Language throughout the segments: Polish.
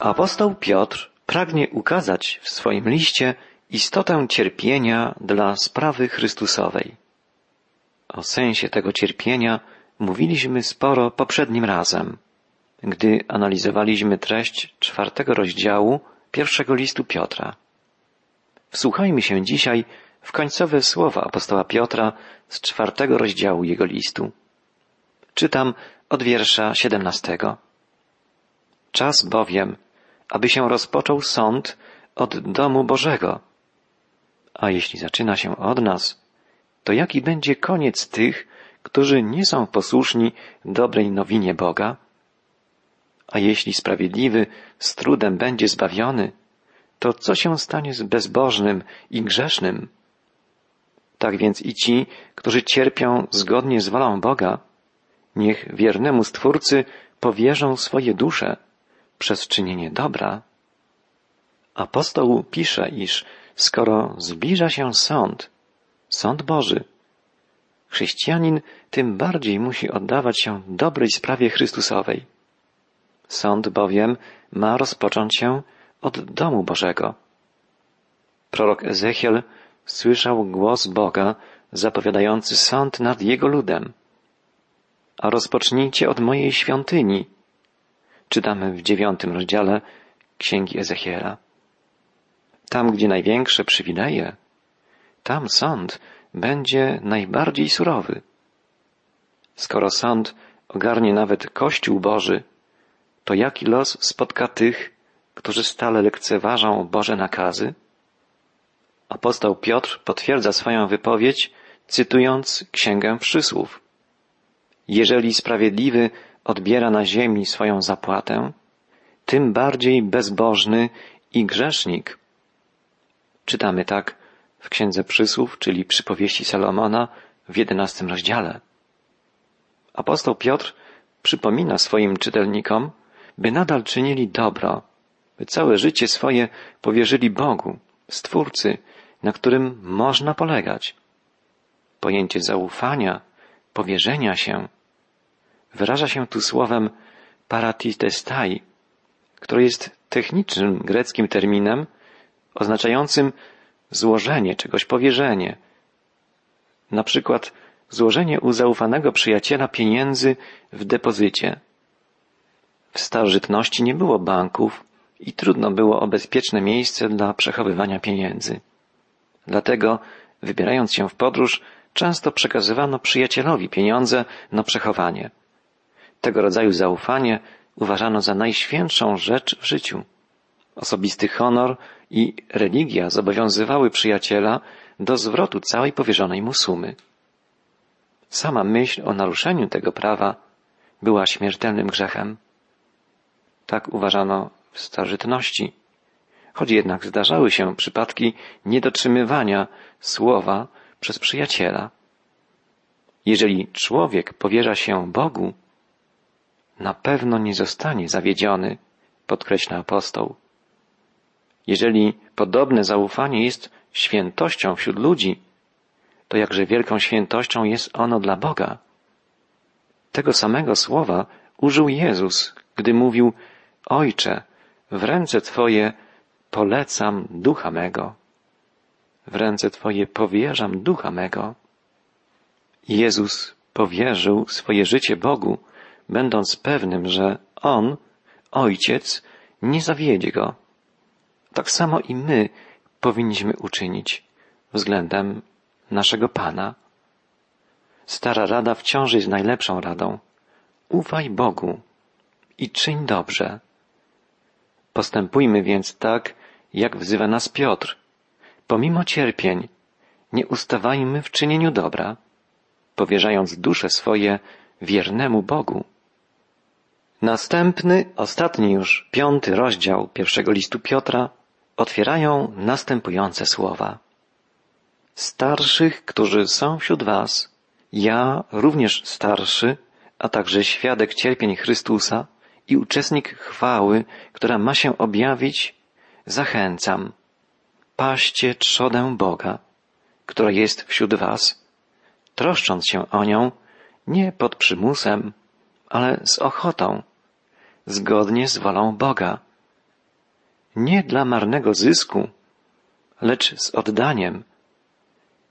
Apostoł Piotr pragnie ukazać w swoim liście istotę cierpienia dla sprawy Chrystusowej. O sensie tego cierpienia mówiliśmy sporo poprzednim razem, gdy analizowaliśmy treść czwartego rozdziału pierwszego listu Piotra. Wsłuchajmy się dzisiaj w końcowe słowa apostoła Piotra z czwartego rozdziału jego listu. Czytam od wiersza siedemnastego. Czas bowiem, aby się rozpoczął sąd od domu Bożego. A jeśli zaczyna się od nas, to jaki będzie koniec tych, którzy nie są posłuszni dobrej nowinie Boga? A jeśli sprawiedliwy z trudem będzie zbawiony, to co się stanie z bezbożnym i grzesznym? Tak więc i ci, którzy cierpią zgodnie z wolą Boga, niech wiernemu Stwórcy powierzą swoje dusze przez czynienie dobra. Apostoł pisze, iż skoro zbliża się sąd, sąd Boży, chrześcijanin tym bardziej musi oddawać się dobrej sprawie Chrystusowej. Sąd bowiem ma rozpocząć się od domu Bożego. Prorok Ezechiel słyszał głos Boga zapowiadający sąd nad jego ludem. A rozpocznijcie od mojej świątyni. Czytamy w dziewiątym rozdziale Księgi Ezechiela. Tam, gdzie największe przywileje, tam sąd będzie najbardziej surowy. Skoro sąd ogarnie nawet Kościół Boży, to jaki los spotka tych, którzy stale lekceważą Boże nakazy? Apostoł Piotr potwierdza swoją wypowiedź, cytując Księgę Przysłów. Jeżeli sprawiedliwy odbiera na ziemi swoją zapłatę, tym bardziej bezbożny i grzesznik. Czytamy tak w Księdze Przysłów, czyli przypowieści Salomona w jedenastym rozdziale. Apostoł Piotr przypomina swoim czytelnikom, by nadal czynili dobro, by całe życie swoje powierzyli Bogu, Stwórcy, na którym można polegać. Pojęcie zaufania, powierzenia się, wyraża się tu słowem paratitestai, które jest technicznym greckim terminem oznaczającym złożenie czegoś, powierzenie. Na przykład złożenie u zaufanego przyjaciela pieniędzy w depozycie. W starożytności nie było banków i trudno było o bezpieczne miejsce dla przechowywania pieniędzy. Dlatego, wybierając się w podróż, często przekazywano przyjacielowi pieniądze na przechowanie. Tego rodzaju zaufanie uważano za najświętszą rzecz w życiu. Osobisty honor i religia zobowiązywały przyjaciela do zwrotu całej powierzonej mu sumy. Sama myśl o naruszeniu tego prawa była śmiertelnym grzechem. Tak uważano w starożytności choć jednak zdarzały się przypadki niedotrzymywania słowa przez przyjaciela. Jeżeli człowiek powierza się Bogu, na pewno nie zostanie zawiedziony, podkreśla apostoł. Jeżeli podobne zaufanie jest świętością wśród ludzi, to jakże wielką świętością jest ono dla Boga. Tego samego słowa użył Jezus, gdy mówił, Ojcze, w ręce Twoje polecam ducha mego. W ręce Twoje powierzam ducha mego. Jezus powierzył swoje życie Bogu, będąc pewnym, że On, Ojciec, nie zawiedzie go. Tak samo i my powinniśmy uczynić względem naszego Pana. Stara rada wciąż jest najlepszą radą. Ufaj Bogu i czyń dobrze. Postępujmy więc tak, jak wzywa nas Piotr. Pomimo cierpień, nie ustawajmy w czynieniu dobra, powierzając dusze swoje wiernemu Bogu. Następny, ostatni już piąty rozdział pierwszego listu Piotra otwierają następujące słowa. Starszych, którzy są wśród Was, ja również starszy, a także świadek cierpień Chrystusa i uczestnik chwały, która ma się objawić zachęcam, paście trzodę Boga, która jest wśród was, troszcząc się o nią nie pod przymusem, ale z ochotą, zgodnie z wolą Boga, nie dla marnego zysku, lecz z oddaniem.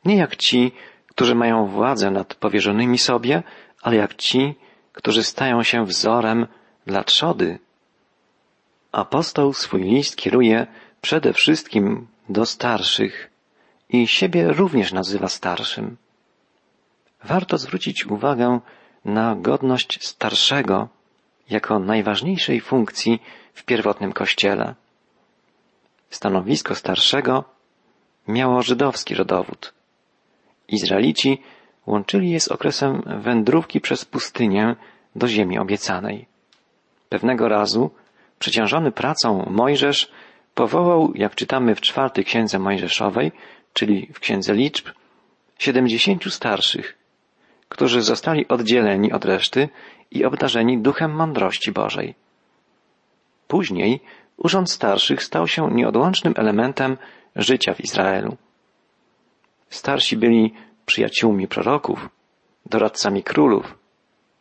Nie jak ci, którzy mają władzę nad powierzonymi sobie, ale jak ci, którzy stają się wzorem dla trzody. Apostoł swój list kieruje przede wszystkim do starszych i siebie również nazywa starszym. Warto zwrócić uwagę na godność starszego jako najważniejszej funkcji w pierwotnym kościele. Stanowisko starszego miało żydowski rodowód. Izraelici łączyli je z okresem wędrówki przez pustynię do ziemi obiecanej. Pewnego razu, przeciążony pracą, Mojżesz powołał, jak czytamy w czwartej księdze Mojżeszowej, czyli w księdze liczb, siedemdziesięciu starszych, którzy zostali oddzieleni od reszty i obdarzeni duchem mądrości Bożej. Później urząd starszych stał się nieodłącznym elementem życia w Izraelu. Starsi byli przyjaciółmi proroków, doradcami królów,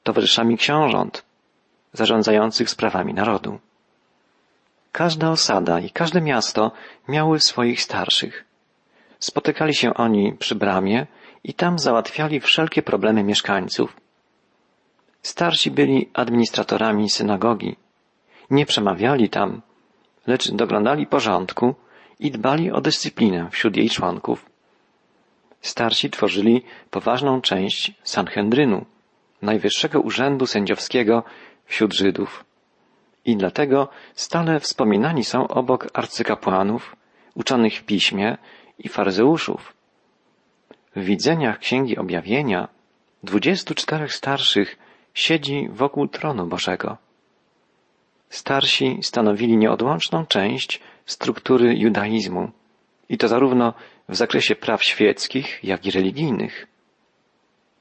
towarzyszami książąt, zarządzających sprawami narodu. Każda osada i każde miasto miały swoich starszych. Spotykali się oni przy bramie i tam załatwiali wszelkie problemy mieszkańców. Starsi byli administratorami synagogi. Nie przemawiali tam, lecz doglądali porządku i dbali o dyscyplinę wśród jej członków. Starsi tworzyli poważną część Sanhedrynu, najwyższego urzędu sędziowskiego wśród Żydów. I dlatego stale wspominani są obok arcykapłanów, uczonych w piśmie i faryzeuszów. W widzeniach Księgi Objawienia dwudziestu czterech starszych siedzi wokół tronu Bożego. Starsi stanowili nieodłączną część struktury judaizmu i to zarówno w zakresie praw świeckich, jak i religijnych.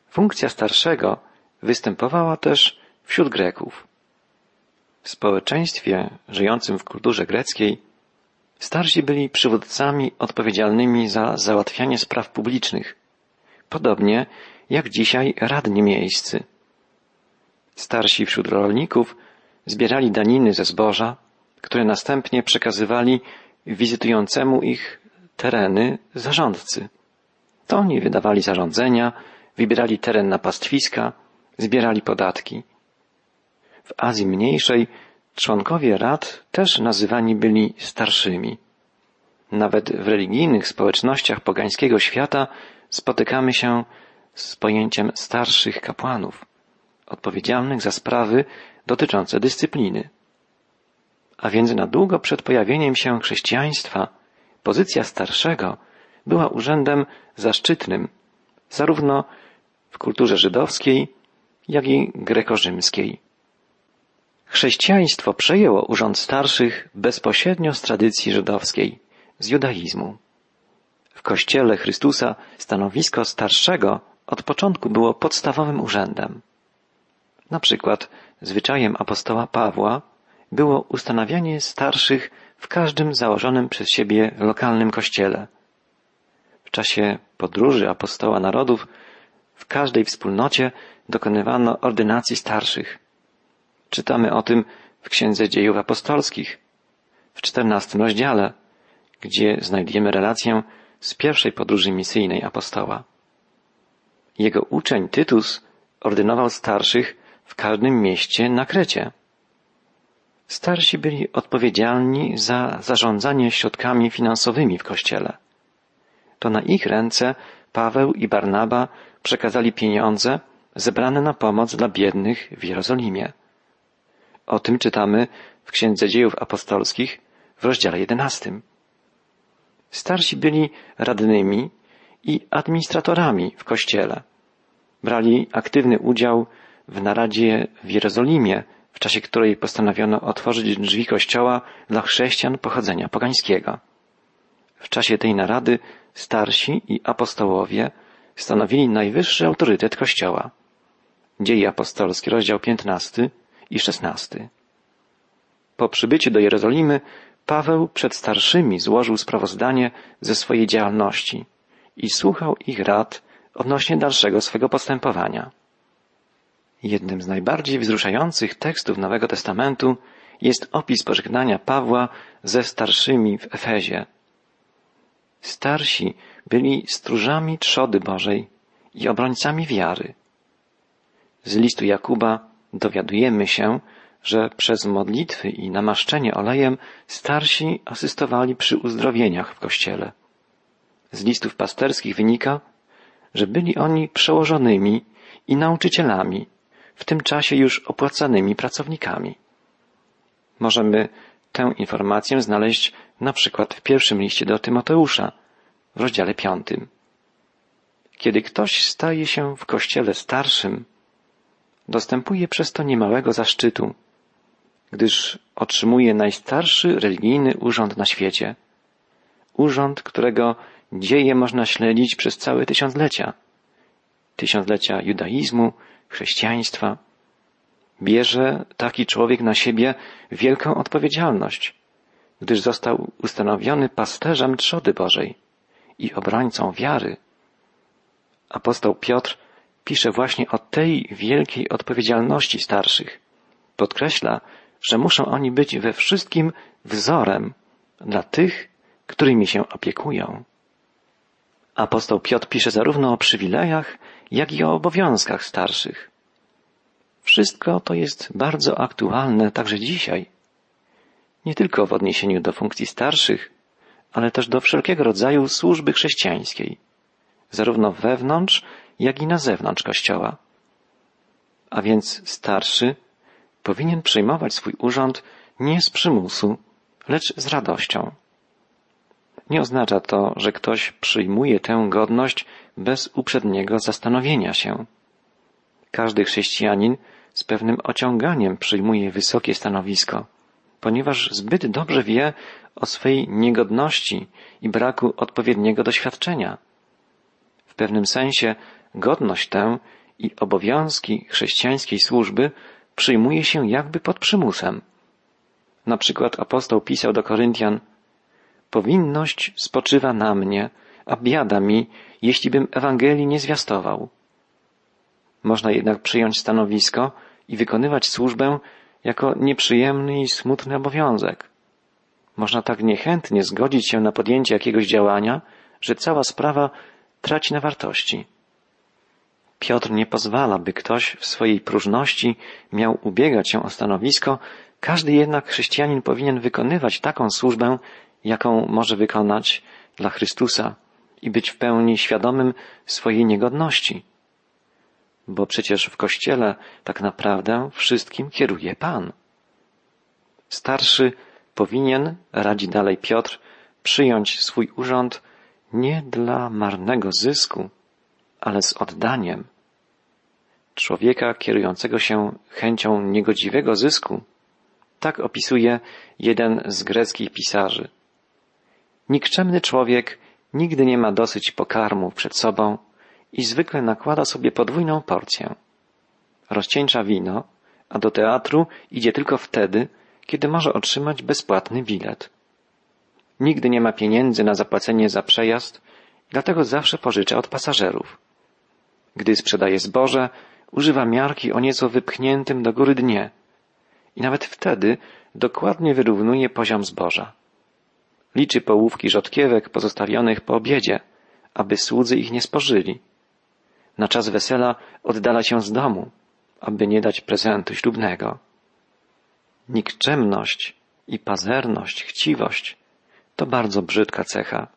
Funkcja starszego występowała też wśród Greków. W społeczeństwie żyjącym w kulturze greckiej starsi byli przywódcami odpowiedzialnymi za załatwianie spraw publicznych, podobnie jak dzisiaj radni miejscy. Starsi wśród rolników zbierali daniny ze zboża, które następnie przekazywali wizytującemu ich tereny zarządcy. To oni wydawali zarządzenia, wybierali teren na pastwiska, zbierali podatki. W Azji Mniejszej członkowie rad też nazywani byli starszymi. Nawet w religijnych społecznościach pogańskiego świata spotykamy się z pojęciem starszych kapłanów, odpowiedzialnych za sprawy dotyczące dyscypliny. A więc na długo przed pojawieniem się chrześcijaństwa pozycja starszego była urzędem zaszczytnym, zarówno w kulturze żydowskiej, jak i grekorzymskiej. Chrześcijaństwo przejęło urząd starszych bezpośrednio z tradycji żydowskiej, z judaizmu. W Kościele Chrystusa stanowisko starszego od początku było podstawowym urzędem. Na przykład zwyczajem apostoła Pawła było ustanawianie starszych w każdym założonym przez siebie lokalnym kościele. W czasie podróży apostoła narodów w każdej wspólnocie dokonywano ordynacji starszych. Czytamy o tym w Księdze Dziejów Apostolskich, w czternastym rozdziale, gdzie znajdujemy relację z pierwszej podróży misyjnej apostoła. Jego uczeń Tytus ordynował starszych w każdym mieście na Krecie. Starsi byli odpowiedzialni za zarządzanie środkami finansowymi w kościele. To na ich ręce Paweł i Barnaba przekazali pieniądze zebrane na pomoc dla biednych w Jerozolimie. O tym czytamy w Księdze Dziejów Apostolskich w rozdziale jedenastym. Starsi byli radnymi i administratorami w kościele. Brali aktywny udział w naradzie w Jerozolimie, w czasie której postanowiono otworzyć drzwi kościoła dla chrześcijan pochodzenia pogańskiego. W czasie tej narady starsi i apostołowie stanowili najwyższy autorytet kościoła. Dzieje apostolskie, rozdział 15 i 16. Po przybyciu do Jerozolimy Paweł przed starszymi złożył sprawozdanie ze swojej działalności i słuchał ich rad odnośnie dalszego swego postępowania. Jednym z najbardziej wzruszających tekstów Nowego Testamentu jest opis pożegnania Pawła ze starszymi w Efezie. Starsi byli stróżami trzody Bożej i obrońcami wiary. Z listu Jakuba dowiadujemy się, że przez modlitwy i namaszczenie olejem starsi asystowali przy uzdrowieniach w kościele. Z listów pasterskich wynika, że byli oni przełożonymi i nauczycielami, w tym czasie już opłacanymi pracownikami. Możemy tę informację znaleźć na przykład w pierwszym liście do Tymoteusza, w rozdziale piątym. Kiedy ktoś staje się w kościele starszym, dostępuje przez to niemałego zaszczytu, gdyż otrzymuje najstarszy religijny urząd na świecie. Urząd, którego dzieje można śledzić przez całe tysiąclecia. Tysiąclecia judaizmu, chrześcijaństwa. Bierze taki człowiek na siebie wielką odpowiedzialność, gdyż został ustanowiony pasterzem trzody Bożej i obrońcą wiary. Apostoł Piotr pisze właśnie o tej wielkiej odpowiedzialności starszych. Podkreśla, że muszą oni być we wszystkim wzorem dla tych, którymi się opiekują. Apostoł Piotr pisze zarówno o przywilejach, jak i o obowiązkach starszych. Wszystko to jest bardzo aktualne także dzisiaj. Nie tylko w odniesieniu do funkcji starszych, ale też do wszelkiego rodzaju służby chrześcijańskiej, zarówno wewnątrz, jak i na zewnątrz Kościoła. A więc starszy powinien przejmować swój urząd nie z przymusu, lecz z radością. Nie oznacza to, że ktoś przyjmuje tę godność bez uprzedniego zastanowienia się. Każdy chrześcijanin z pewnym ociąganiem przyjmuje wysokie stanowisko, ponieważ zbyt dobrze wie o swej niegodności i braku odpowiedniego doświadczenia. W pewnym sensie godność tę i obowiązki chrześcijańskiej służby przyjmuje się jakby pod przymusem. Na przykład apostoł pisał do Koryntian Powinność spoczywa na mnie, a biada mi, jeśli bym Ewangelii nie zwiastował. Można jednak przyjąć stanowisko i wykonywać służbę jako nieprzyjemny i smutny obowiązek. Można tak niechętnie zgodzić się na podjęcie jakiegoś działania, że cała sprawa traci na wartości. Piotr nie pozwala, by ktoś w swojej próżności miał ubiegać się o stanowisko, każdy jednak chrześcijanin powinien wykonywać taką służbę, jaką może wykonać dla Chrystusa i być w pełni świadomym swojej niegodności. Bo przecież w Kościele tak naprawdę wszystkim kieruje Pan. Starszy powinien, radzi dalej Piotr, przyjąć swój urząd nie dla marnego zysku, ale z oddaniem. Człowieka kierującego się chęcią niegodziwego zysku, tak opisuje jeden z greckich pisarzy. Nikczemny człowiek nigdy nie ma dosyć pokarmu przed sobą i zwykle nakłada sobie podwójną porcję. Rozcieńcza wino, a do teatru idzie tylko wtedy, kiedy może otrzymać bezpłatny bilet. Nigdy nie ma pieniędzy na zapłacenie za przejazd, dlatego zawsze pożycza od pasażerów. Gdy sprzedaje zboże, używa miarki o nieco wypchniętym do góry dnie i nawet wtedy dokładnie wyrównuje poziom zboża. Liczy połówki rzodkiewek pozostawionych po obiedzie, aby słudzy ich nie spożyli. Na czas wesela oddala się z domu, aby nie dać prezentu ślubnego. Nikczemność i pazerność, chciwość to bardzo brzydka cecha.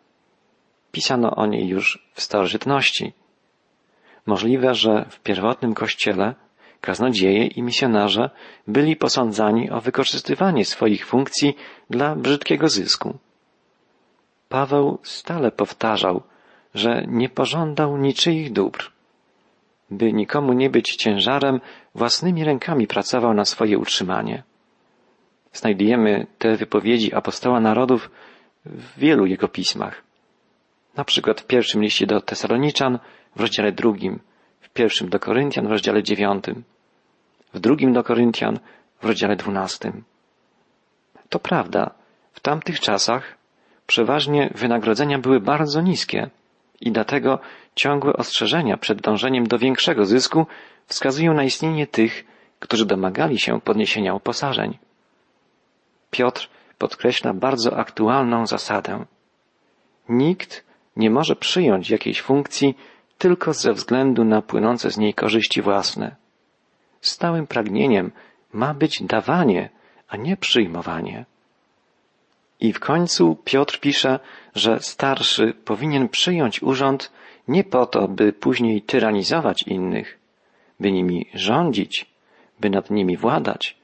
Pisano o niej już w starożytności. Możliwe, że w pierwotnym kościele kaznodzieje i misjonarze byli posądzani o wykorzystywanie swoich funkcji dla brzydkiego zysku. Paweł stale powtarzał, że nie pożądał niczyich dóbr. By nikomu nie być ciężarem, własnymi rękami pracował na swoje utrzymanie. Znajdujemy te wypowiedzi apostoła narodów w wielu jego pismach. Na przykład w pierwszym liście do Tesaloniczan w rozdziale drugim, w pierwszym do Koryntian w rozdziale dziewiątym, w drugim do Koryntian w rozdziale dwunastym. To prawda, w tamtych czasach przeważnie wynagrodzenia były bardzo niskie i dlatego ciągłe ostrzeżenia przed dążeniem do większego zysku wskazują na istnienie tych, którzy domagali się podniesienia uposażeń. Piotr podkreśla bardzo aktualną zasadę. Nikt nie może przyjąć jakiejś funkcji tylko ze względu na płynące z niej korzyści własne. Stałym pragnieniem ma być dawanie, a nie przyjmowanie. I w końcu Piotr pisze, że starszy powinien przyjąć urząd nie po to, by później tyranizować innych, by nimi rządzić, by nad nimi władać,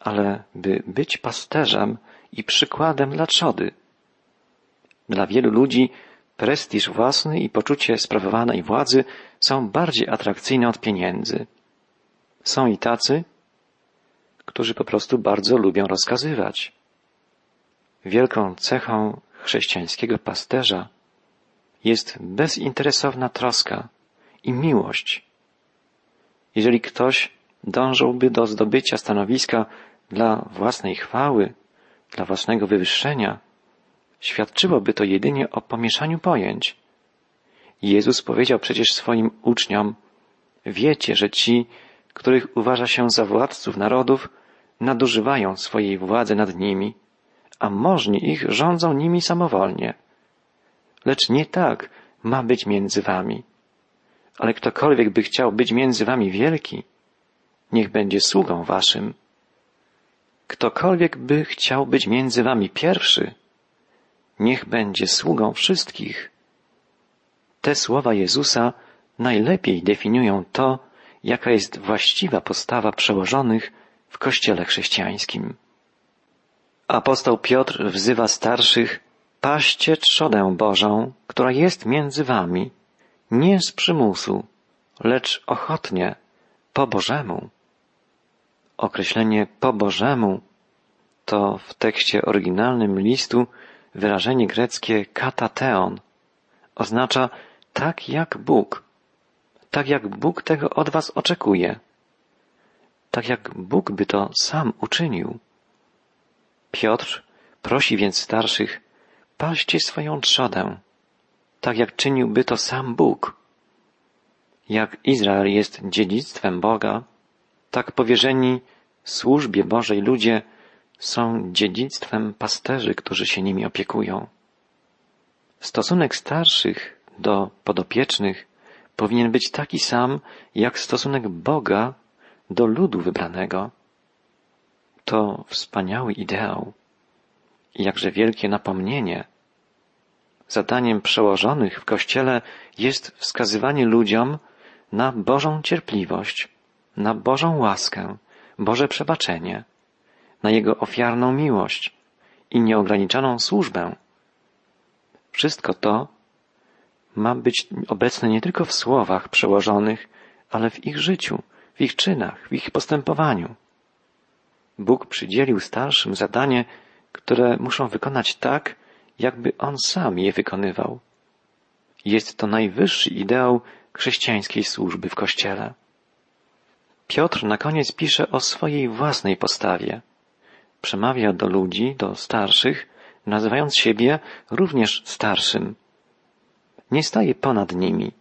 ale by być pasterzem i przykładem dla trzody. Dla wielu ludzi prestiż własny i poczucie sprawowanej władzy są bardziej atrakcyjne od pieniędzy. Są i tacy, którzy po prostu bardzo lubią rozkazywać. Wielką cechą chrześcijańskiego pasterza jest bezinteresowna troska i miłość. Jeżeli ktoś dążyłby do zdobycia stanowiska dla własnej chwały, dla własnego wywyższenia, świadczyłoby to jedynie o pomieszaniu pojęć. Jezus powiedział przecież swoim uczniom, wiecie, że ci, których uważa się za władców narodów, nadużywają swojej władzy nad nimi, a możni ich rządzą nimi samowolnie. Lecz nie tak ma być między wami. Ale ktokolwiek by chciał być między wami wielki, niech będzie sługą waszym. Ktokolwiek by chciał być między wami pierwszy, niech będzie sługą wszystkich. Te słowa Jezusa najlepiej definiują to, jaka jest właściwa postawa przełożonych w Kościele chrześcijańskim. Apostoł Piotr wzywa starszych, paście trzodę Bożą, która jest między wami, nie z przymusu, lecz ochotnie, po Bożemu. Określenie po Bożemu to w tekście oryginalnym listu wyrażenie greckie katateon. Oznacza tak jak Bóg. Tak jak Bóg tego od was oczekuje. Tak jak Bóg by to sam uczynił. Piotr prosi więc starszych, paście swoją trzodę, tak jak czyniłby to sam Bóg. Jak Izrael jest dziedzictwem Boga, tak powierzeni służbie Bożej ludzie są dziedzictwem pasterzy, którzy się nimi opiekują. Stosunek starszych do podopiecznych powinien być taki sam, jak stosunek Boga do ludu wybranego. To wspaniały ideał i jakże wielkie napomnienie. Zadaniem przełożonych w Kościele jest wskazywanie ludziom na Bożą cierpliwość, na Bożą łaskę, Boże przebaczenie, na Jego ofiarną miłość i nieograniczoną służbę. Wszystko to ma być obecne nie tylko w słowach przełożonych, ale w ich życiu, w ich czynach, w ich postępowaniu. Bóg przydzielił starszym zadanie, które muszą wykonać tak, jakby On sam je wykonywał. Jest to najwyższy ideał chrześcijańskiej służby w Kościele. Piotr na koniec pisze o swojej własnej postawie. Przemawia do ludzi, do starszych, nazywając siebie również starszym. Nie staje ponad nimi,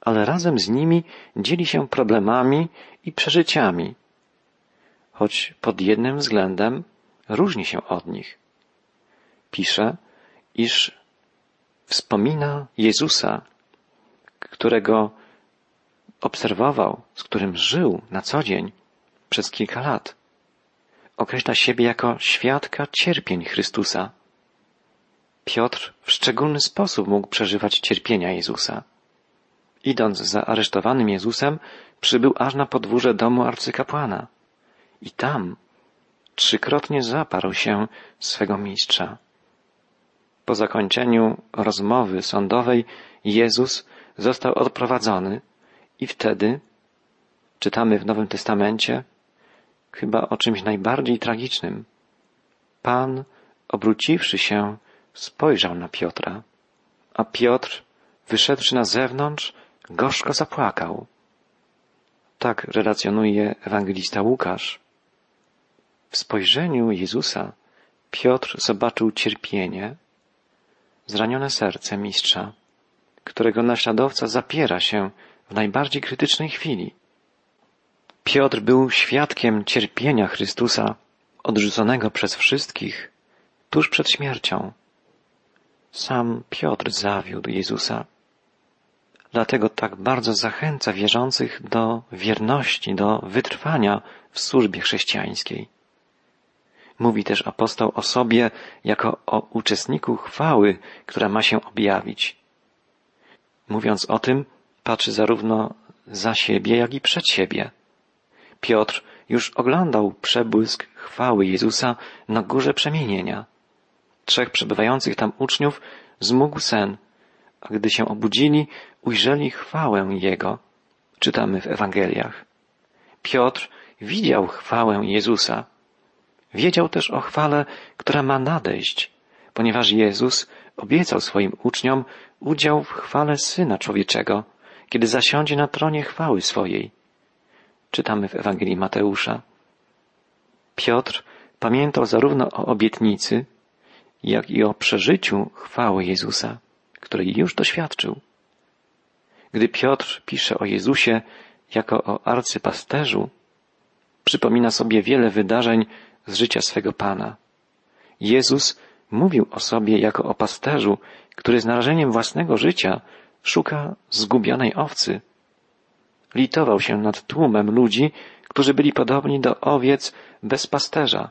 ale razem z nimi dzieli się problemami i przeżyciami, choć pod jednym względem różni się od nich. Pisze, iż wspomina Jezusa, którego obserwował, z którym żył na co dzień przez kilka lat. Określa siebie jako świadka cierpień Chrystusa. Piotr w szczególny sposób mógł przeżywać cierpienia Jezusa. Idąc za aresztowanym Jezusem, przybył aż na podwórze domu arcykapłana. I tam trzykrotnie zaparł się swego mistrza. Po zakończeniu rozmowy sądowej Jezus został odprowadzony i wtedy czytamy w Nowym Testamencie chyba o czymś najbardziej tragicznym. Pan, obróciwszy się, spojrzał na Piotra, a Piotr, wyszedłszy na zewnątrz, gorzko zapłakał. Tak relacjonuje ewangelista Łukasz. W spojrzeniu Jezusa Piotr zobaczył cierpienie, zranione serce mistrza, którego naśladowca zapiera się w najbardziej krytycznej chwili. Piotr był świadkiem cierpienia Chrystusa odrzuconego przez wszystkich tuż przed śmiercią. Sam Piotr zawiódł Jezusa. Dlatego tak bardzo zachęca wierzących do wierności, do wytrwania w służbie chrześcijańskiej. Mówi też apostoł o sobie jako o uczestniku chwały, która ma się objawić. Mówiąc o tym, patrzy zarówno za siebie, jak i przed siebie. Piotr już oglądał przebłysk chwały Jezusa na górze przemienienia. Trzech przebywających tam uczniów zmógł sen, a gdy się obudzili, ujrzeli chwałę Jego. Czytamy w Ewangeliach. Piotr widział chwałę Jezusa. Wiedział też o chwale, która ma nadejść, ponieważ Jezus obiecał swoim uczniom udział w chwale Syna Człowieczego, kiedy zasiądzie na tronie chwały swojej. Czytamy w Ewangelii Mateusza. Piotr pamiętał zarówno o obietnicy, jak i o przeżyciu chwały Jezusa, której już doświadczył. Gdy Piotr pisze o Jezusie jako o arcypasterzu, przypomina sobie wiele wydarzeń z życia swego Pana. Jezus mówił o sobie jako o pasterzu, który z narażeniem własnego życia szuka zgubionej owcy. Litował się nad tłumem ludzi, którzy byli podobni do owiec bez pasterza.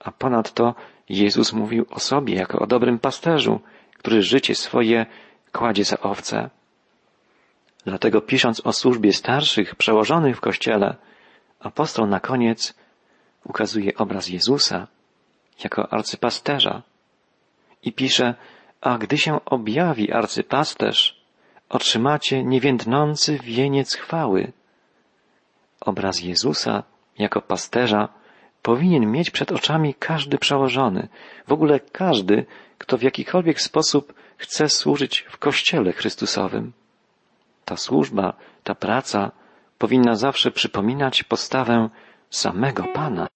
A ponadto Jezus mówił o sobie jako o dobrym pasterzu, który życie swoje kładzie za owce. Dlatego pisząc o służbie starszych, przełożonych w Kościele, apostoł na koniec ukazuje obraz Jezusa jako arcypasterza i pisze, a gdy się objawi arcypasterz, otrzymacie niewiędnący wieniec chwały. Obraz Jezusa jako pasterza powinien mieć przed oczami każdy przełożony, w ogóle każdy, kto w jakikolwiek sposób chce służyć w Kościele Chrystusowym. Ta służba, ta praca powinna zawsze przypominać postawę samego Pana.